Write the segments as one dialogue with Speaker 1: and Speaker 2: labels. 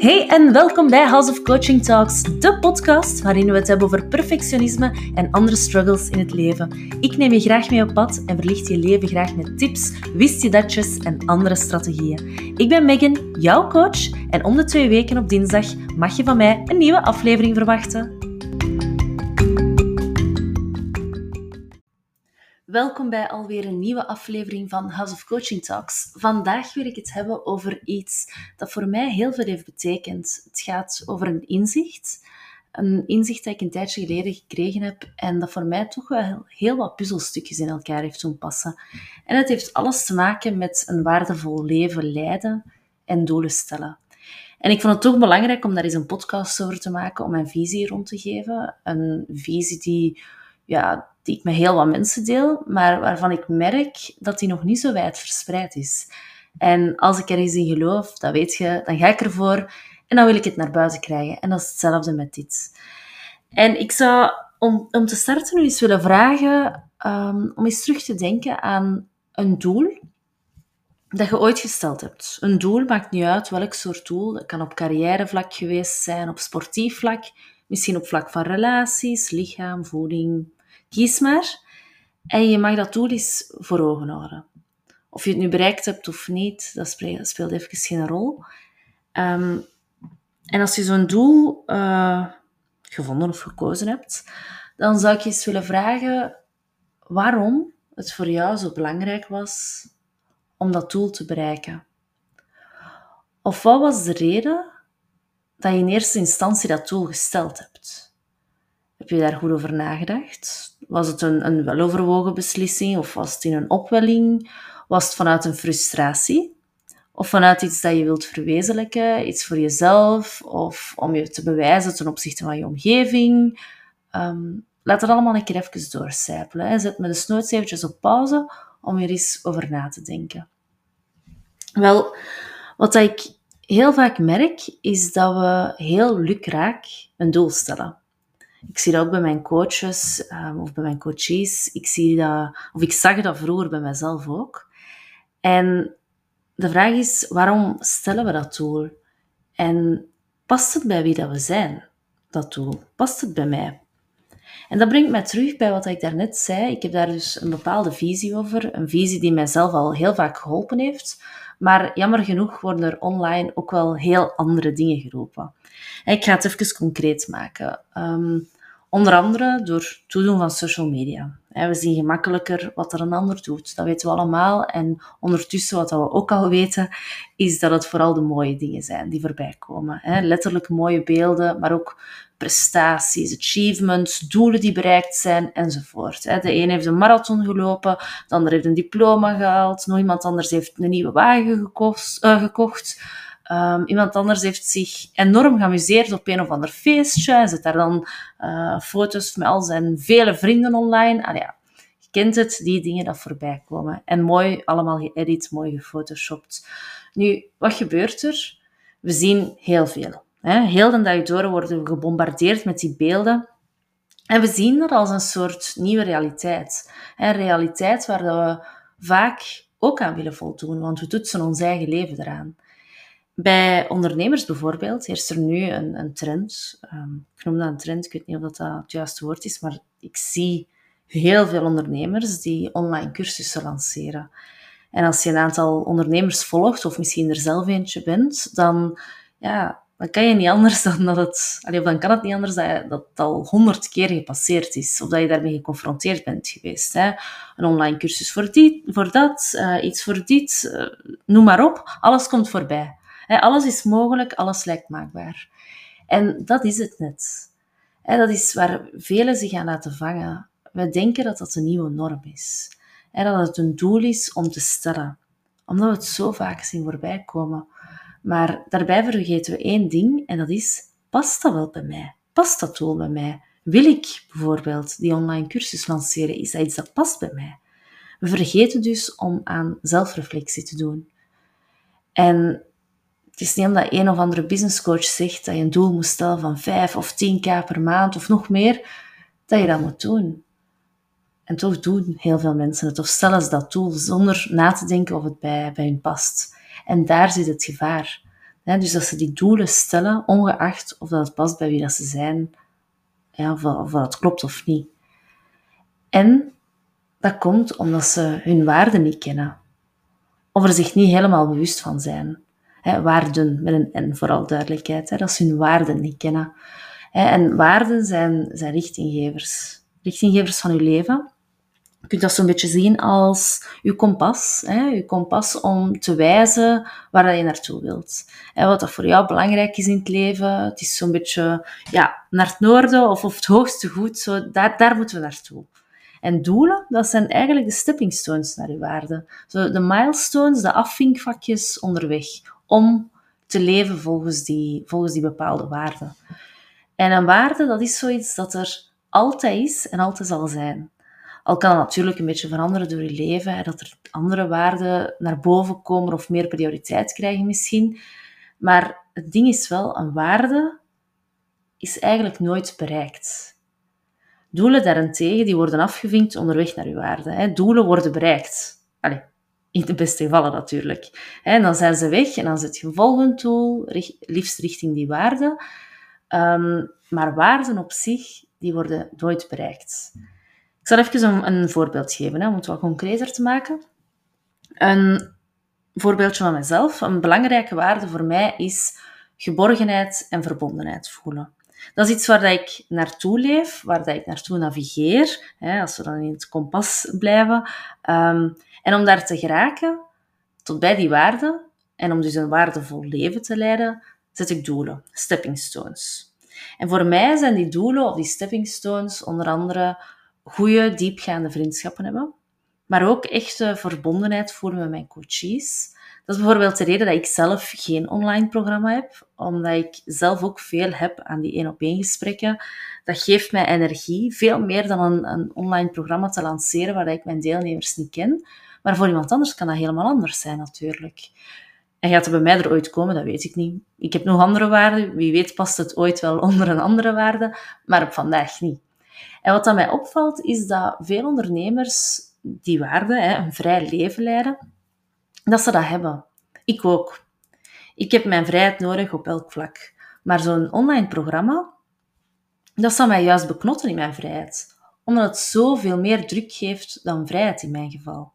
Speaker 1: Hey en welkom bij House of Coaching Talks, de podcast waarin we het hebben over perfectionisme en andere struggles in het leven. Ik neem je graag mee op pad en verlicht je leven graag met tips, wist je datjes en andere strategieën. Ik ben Megan, jouw coach, en om de twee weken op dinsdag mag je van mij een nieuwe aflevering verwachten. Welkom bij alweer een nieuwe aflevering van House of Coaching Talks. Vandaag wil ik het hebben over iets dat voor mij heel veel heeft betekend. Het gaat over een inzicht. Een inzicht dat ik een tijdje geleden gekregen heb en dat voor mij toch wel heel wat puzzelstukjes in elkaar heeft doen passen. En het heeft alles te maken met een waardevol leven leiden en doelen stellen. En ik vond het toch belangrijk om daar eens een podcast over te maken, om mijn visie rond te geven. Een visie die ja, die ik met heel wat mensen deel, maar waarvan ik merk dat die nog niet zo wijd verspreid is. En als ik er eens in geloof, dat weet je, dan ga ik ervoor en dan wil ik het naar buiten krijgen. En dat is hetzelfde met dit. En ik zou, om, om te starten, nu eens willen vragen um, om eens terug te denken aan een doel dat je ooit gesteld hebt. Een doel maakt niet uit welk soort doel. Dat kan op carrièrevlak geweest zijn, op sportief vlak, misschien op vlak van relaties, lichaam, voeding, Kies maar. En je mag dat doel eens voor ogen houden. Of je het nu bereikt hebt of niet, dat speelt even geen rol. Ehm, en als je zo'n doel uh, gevonden of gekozen hebt, dan zou ik je eens willen vragen waarom het voor jou zo belangrijk was om dat doel te bereiken. Of wat was de reden dat je in eerste instantie dat doel gesteld hebt? Heb je daar goed over nagedacht? Was het een, een weloverwogen beslissing of was het in een opwelling? Was het vanuit een frustratie? Of vanuit iets dat je wilt verwezenlijken, iets voor jezelf of om je te bewijzen ten opzichte van je omgeving? Um, laat het allemaal een keer even doorcijpelen. Zet me dus nooit eventjes op pauze om er eens over na te denken. Wel, wat ik heel vaak merk, is dat we heel lukraak een doel stellen. Ik zie dat ook bij mijn coaches um, of bij mijn coaches. Ik zie dat, of ik zag dat vroeger bij mezelf ook. En de vraag is, waarom stellen we dat doel? En past het bij wie dat we zijn, dat doel? Past het bij mij? En dat brengt mij terug bij wat ik daarnet zei. Ik heb daar dus een bepaalde visie over. Een visie die mijzelf al heel vaak geholpen heeft. Maar jammer genoeg worden er online ook wel heel andere dingen geroepen. Ik ga het even concreet maken. Um, onder andere door toedoen van social media. We zien gemakkelijker wat er een ander doet. Dat weten we allemaal. En ondertussen, wat we ook al weten, is dat het vooral de mooie dingen zijn die voorbij komen. Letterlijk mooie beelden, maar ook prestaties, achievements, doelen die bereikt zijn enzovoort. De een heeft een marathon gelopen, de ander heeft een diploma gehaald, nog iemand anders heeft een nieuwe wagen gekocht. Um, iemand anders heeft zich enorm geamuseerd op een of ander feestje en zet daar dan uh, foto's met al zijn vele vrienden online. Ah, ja, je kent het, die dingen dat voorbij komen. En mooi, allemaal geëdit, mooi gefotoshopt. Nu, wat gebeurt er? We zien heel veel. Hè? Heel de dag door worden we gebombardeerd met die beelden. En we zien dat als een soort nieuwe realiteit. Een realiteit waar we vaak ook aan willen voldoen, want we toetsen ons eigen leven eraan. Bij ondernemers bijvoorbeeld heerst er nu een, een trend. Um, ik noem dat een trend, ik weet niet of dat, het juiste woord is, maar ik zie heel veel ondernemers die online cursussen lanceren. En als je een aantal ondernemers volgt, of misschien er zelf eentje bent, dan, ja, dan kan je niet anders dan dat het, of dan kan het niet anders dat, dat het al honderd keer gepasseerd is, of dat je daarmee geconfronteerd bent geweest. Hè. Een online cursus voor, die, voor dat, uh, iets voor dit, uh, noem maar op, alles komt voorbij alles is mogelijk, alles lijkt maakbaar. En dat is het net. dat is waar velen zich aan laten vangen. We denken dat dat een nieuwe norm is. dat het een doel is om te stellen. Omdat we het zo vaak zien voorbij komen. Maar daarbij vergeten we één ding, en dat is, past dat wel bij mij? Past dat doel bij mij? Wil ik bijvoorbeeld die online cursus lanceren? Is dat iets dat past bij mij? We vergeten dus om aan zelfreflectie te doen. En het is niet omdat een of andere businesscoach zegt dat je een doel moet stellen van 5 of 10k per maand of nog meer, dat je dat moet doen. En toch doen heel veel mensen het, of stellen ze dat doel zonder na te denken of het bij, bij hun past. En daar zit het gevaar. dus dat ze die doelen stellen, ongeacht of dat het past bij wie dat ze zijn, ja, of, of dat klopt of niet. En dat komt omdat ze hun waarden niet kennen. Of er zich niet helemaal bewust van zijn. Waarden, met een N vooral duidelijkheid. Hè, dat ze hun waarden niet kennen. Hè, en waarden zijn, zijn richtinggevers. Richtinggevers van je leven. Je kunt dat zo'n beetje zien als je kompas. Je kompas om te wijzen waar je naartoe wilt. Wat dat voor jou belangrijk is in het leven. Het is zo'n beetje ja, naar het noorden of, of het hoogste goed. Zo, daar, daar moeten we naartoe. En doelen, dat zijn eigenlijk de stepping stones naar je waarde. Zo de milestones, de afvinkvakjes onderweg om te leven volgens die, volgens die bepaalde waarden. En een waarde, dat is zoiets dat er altijd is en altijd zal zijn. Al kan het natuurlijk een beetje veranderen door je leven, hè, dat er andere waarden naar boven komen of meer prioriteit krijgen misschien. Maar het ding is wel, een waarde is eigenlijk nooit bereikt. Doelen daarentegen, die worden afgevinkt onderweg naar uw waarde. Hè. Doelen worden bereikt. Allee, in de beste gevallen natuurlijk. Dan zijn ze weg en dan zet je volgend doel, liefst richting die waarde. Ehm, maar waarden op zich, die worden nooit bereikt. Ik zal even een, een voorbeeld geven, hè, om het wat concreter te maken. Een voorbeeldje van mezelf. Een belangrijke waarde voor mij is geborgenheid en verbondenheid voelen. Dat is iets waar dat ik naartoe leef, waar dat ik naartoe navigeer, hè, als we dan in het kompas blijven. Ehm, en om daar te geraken, tot bij die waarden, en om dus een waardevol leven te leiden, zet ik doelen, stepping stones. En voor mij zijn die doelen of die stepping stones onder andere goede, diepgaande vriendschappen hebben, maar ook echte verbondenheid voelen met mijn coaches. Dat is bijvoorbeeld de reden dat ik zelf geen online programma heb, omdat ik zelf ook veel heb aan die één-op-één gesprekken. Dat geeft mij energie, veel meer dan een, een online programma te lanceren waar ik mijn deelnemers niet ken. Maar voor iemand anders kan dat helemaal anders zijn natuurlijk. En gaat het bij mij er ooit komen? Dat weet ik niet. Ik heb nog andere waarden. Wie weet past het ooit wel onder een andere waarde, maar op vandaag niet. En wat dan mij opvalt, is dat veel ondernemers die waarden, een vrij leven leiden, dat ze dat hebben. Ik ook. Ik heb mijn vrijheid nodig op elk vlak. Maar zo'n online programma, dat zal mij juist beknotten in mijn vrijheid. Omdat het zoveel meer druk geeft dan vrijheid in mijn geval.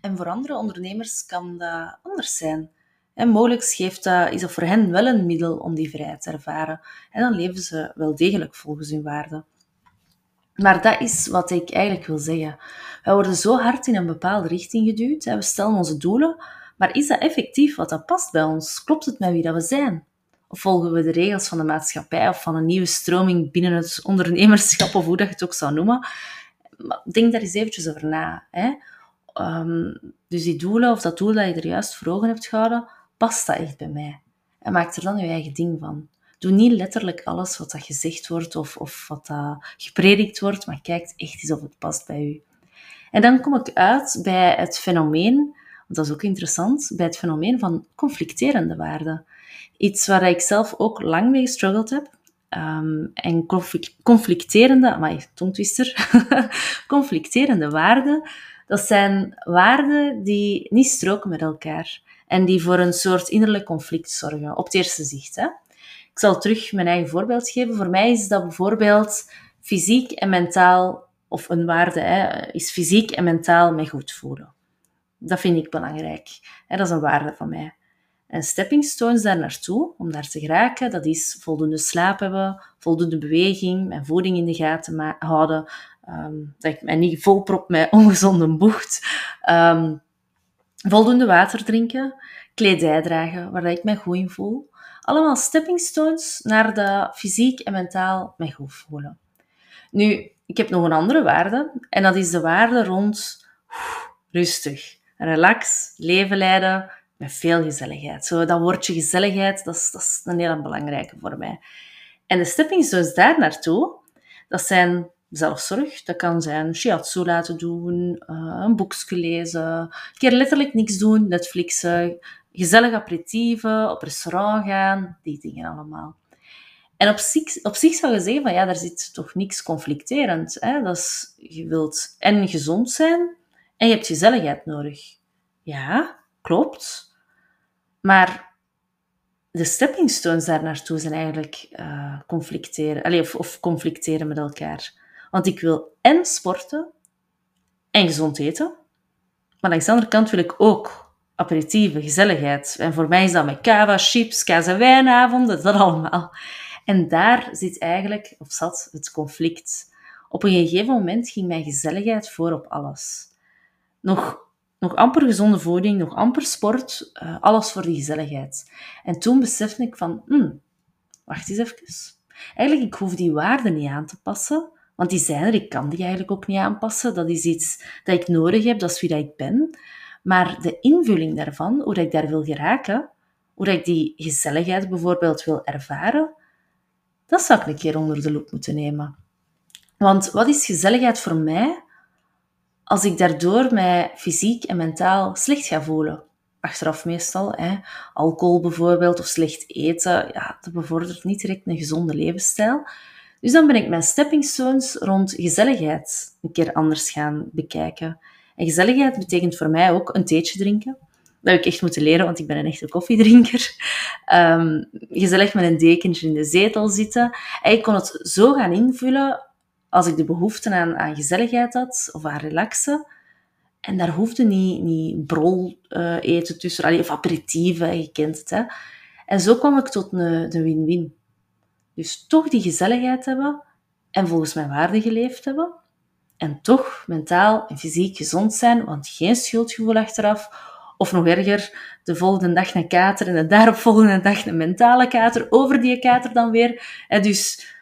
Speaker 1: En voor andere ondernemers kan dat anders zijn. En mogelijk geeft dat, is dat voor hen wel een middel om die vrijheid te ervaren. En dan leven ze wel degelijk volgens hun waarden. Maar dat is wat ik eigenlijk wil zeggen. We worden zo hard in een bepaalde richting geduwd. We stellen onze doelen. Maar is dat effectief wat dat past bij ons? Klopt het met wie dat we zijn? Of volgen we de regels van de maatschappij of van een nieuwe stroming binnen het ondernemerschap of hoe dat je het ook zou noemen? denk daar eens eventjes over na. Hè? Ehm, dus die doelen of dat doel dat je er juist voor ogen hebt gehouden, past dat echt bij mij? En maak er dan je eigen ding van. Doe niet letterlijk alles wat dat gezegd wordt of, of wat dat gepredikt wordt, maar kijk echt eens of het past bij u. En dan kom ik uit bij het fenomeen, dat is ook interessant, bij het fenomeen van conflicterende waarden. Iets waar ik zelf ook lang mee gestruggeld heb. Um, en conflicterende, maar tongtwister, conflicterende waarden, dat zijn waarden die niet stroken met elkaar en die voor een soort innerlijk conflict zorgen, op het eerste zicht. Hè? Ik zal terug mijn eigen voorbeeld geven. Voor mij is dat bijvoorbeeld fysiek en mentaal, of een waarde, hè, is fysiek en mentaal mij goed voelen. Dat vind ik belangrijk. Hè, dat is een waarde van mij. En stepping stones daar naartoe, om daar te geraken, dat is voldoende slaap hebben, voldoende beweging, mijn voeding in de gaten houden, um, dat ik mij niet volprop met ongezonde bocht, um, voldoende water drinken, kledij dragen waar ik mij goed in voel. Allemaal stepping stones naar de fysiek en mentaal mij goed voelen. Nu, ik heb nog een andere waarde en dat is de waarde rond rustig, relax, leven leiden met veel gezelligheid. Zo, dat woordje gezelligheid, dat is, dat is een hele belangrijke voor mij. En de stepping stones daar naartoe, dat zijn zelfzorg. Dat kan zijn shiatsu laten doen, uh, een boekje lezen, een keer letterlijk niks doen, Netflixen, gezellig aperitieven, op restaurant gaan, die dingen allemaal. En op zich, op zich zou je zeggen van ja, daar zit toch niks conflicterend. Hè? Dat is, je wilt en gezond zijn en je hebt gezelligheid nodig. Ja, klopt. Maar de stepping stones daar naartoe zijn eigenlijk uh, conflicteren. Of, of conflicteren met elkaar. Want ik wil en sporten en gezond eten. Maar langs de andere kant wil ik ook aperitieven, gezelligheid. En voor mij is dat met kava, chips, kaas en wijnavonden, dat allemaal. En daar zit eigenlijk, of zat, het conflict. Op een gegeven moment ging mijn gezelligheid voor op alles. Nog, nog amper gezonde voeding, nog amper sport, uh, alles voor die gezelligheid. En toen besefte ik van, hmm, wacht eens even. Eigenlijk, ik hoef die waarden niet aan te passen, want die zijn er, ik kan die eigenlijk ook niet aanpassen. Dat is iets dat ik nodig heb, dat is wie dat ik ben. Maar de invulling daarvan, hoe ik daar wil geraken, hoe ik die gezelligheid bijvoorbeeld wil ervaren, dat zou ik een keer onder de loep moeten nemen. Want wat is gezelligheid voor mij als ik daardoor mij fysiek en mentaal slecht ga voelen? Achteraf meestal, hè. alcohol bijvoorbeeld of slecht eten, ja, dat bevordert niet direct een gezonde levensstijl. Dus dan ben ik mijn stepping stones rond gezelligheid een keer anders gaan bekijken. En gezelligheid betekent voor mij ook een theetje drinken. Dat heb ik echt moeten leren, want ik ben een echte koffiedrinker. Um, gezellig met een dekentje in de zetel zitten. En ik kon het zo gaan invullen als ik de behoefte aan, aan gezelligheid had of aan relaxen. En daar hoefde niet, niet brol uh, eten tussen, allee, of aperitieven, je kent het. Hè. En zo kwam ik tot een win-win. Dus toch die gezelligheid hebben en volgens mijn waarde geleefd hebben. En toch mentaal en fysiek gezond zijn, want geen schuldgevoel achteraf. Of nog erger, de volgende dag een kater en de daaropvolgende dag een mentale kater, over die kater dan weer. En dus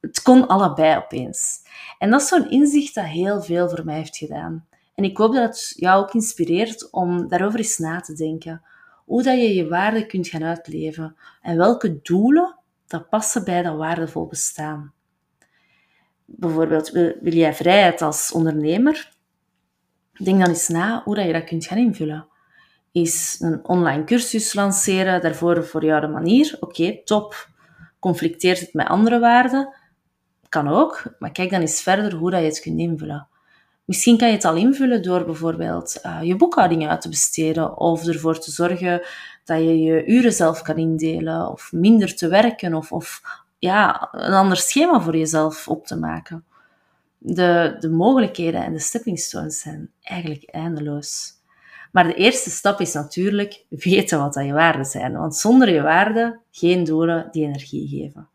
Speaker 1: het kon allebei opeens. En dat is zo'n inzicht dat heel veel voor mij heeft gedaan. En ik hoop dat het jou ook inspireert om daarover eens na te denken. Hoe dat je je waarde kunt gaan uitleven. En welke doelen dat passen bij dat waardevol bestaan. Bijvoorbeeld, wil, jij vrijheid als ondernemer? Denk dan eens na hoe dat je dat kunt gaan invullen. Is een online cursus lanceren daarvoor voor jou de manier? Oké, top. Conflicteert het met andere waarden? Kan ook, maar kijk dan eens verder hoe dat je het kunt invullen. Misschien kan je het al invullen door bijvoorbeeld uh, je boekhouding uit te besteden of ervoor te zorgen dat je je uren zelf kan indelen of minder te werken of, of ja, een ander schema voor jezelf op te maken. De, de mogelijkheden en de stepping stones zijn eigenlijk eindeloos. Maar de eerste stap is natuurlijk weten wat dat je waarden zijn. Want zonder je waarden geen doelen die energie geven.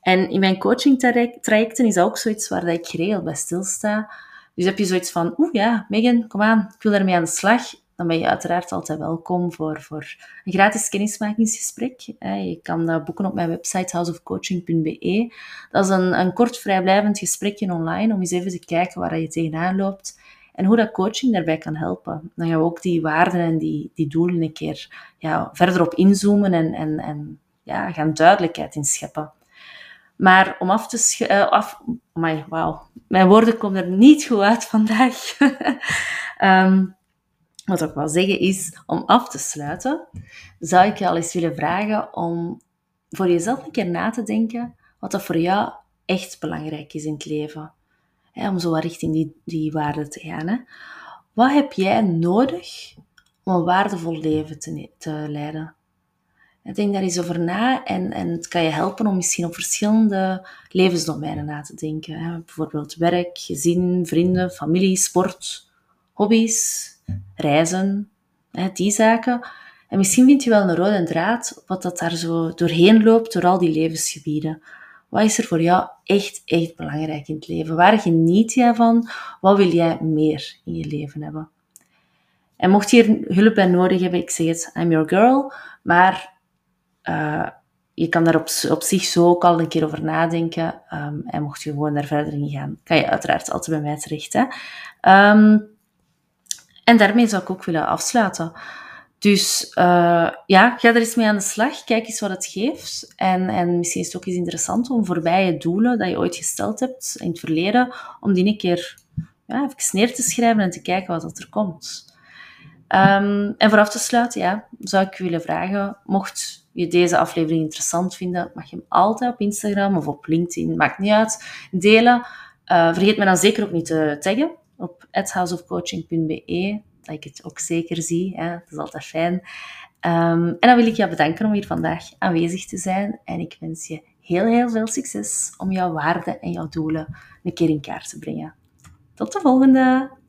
Speaker 1: En in mijn coaching trajecten is dat ook zoiets waar ik geregeld bij stilsta. Dus heb je zoiets van, oeh ja, Megan, kom aan, ik wil ermee aan de slag dan ben je uiteraard altijd welkom voor, voor een gratis kennismakingsgesprek. Je kan dat boeken op mijn website houseofcoaching.be. Dat is een, een kort vrijblijvend gesprekje online om eens even te kijken waar je tegenaan loopt en hoe dat coaching daarbij kan helpen. Dan gaan we ook die waarden en die, die doelen een keer ja, verder op inzoomen en, en, en ja, gaan duidelijkheid in scheppen. Maar om af te... Uh, af, wauw. Mijn woorden komen er niet goed uit vandaag. um, Wat ik wil zeggen is, om af te sluiten, zou ik je al eens willen vragen om voor jezelf een keer na te denken wat dat voor jou echt belangrijk is in het leven. om zo richting die, die waarden te gaan. Wat heb jij nodig om een waardevol leven te, te leiden? Ik denk daar eens over na en, en het kan je helpen om misschien op verschillende levensdomeinen na te denken. Bijvoorbeeld werk, gezin, vrienden, familie, sport, hobby's, reizen, hè, die zaken. En misschien vind je wel een rode draad wat dat daar zo doorheen loopt, door al die levensgebieden. Wat is er voor jou echt, echt belangrijk in het leven? Waar geniet jij van? Wat wil jij meer in je leven hebben? En mocht je hier hulp bij nodig hebben, ik zeg het, I'm your girl. Maar uh, je kan daar op, op, zich zo ook al een keer over nadenken. Um, en mocht je gewoon daar verder in gaan, kan je uiteraard altijd bij mij terecht. Hè? Um, en daarmee zou ik ook willen afsluiten. Dus uh, ja, ga er eens mee aan de slag. Kijk eens wat het geeft. En, en misschien is het ook eens interessant om voorbij je doelen dat je ooit gesteld hebt in het verleden, om die een keer ja, even neer te schrijven en te kijken wat er komt. Um, en voor af te sluiten, ja, zou ik willen vragen, mocht je deze aflevering interessant vinden, mag je hem altijd op Instagram of op LinkedIn, maakt niet uit, delen. Uh, vergeet me dan zeker ook niet te taggen op houseofcoaching.be, dat ik het ook zeker zie. Dat is altijd fijn. Ehm, en dan wil ik jou bedanken om hier vandaag aanwezig te zijn. En ik wens je heel, heel veel succes om jouw waarden en jouw doelen een keer in kaart te brengen. Tot de volgende!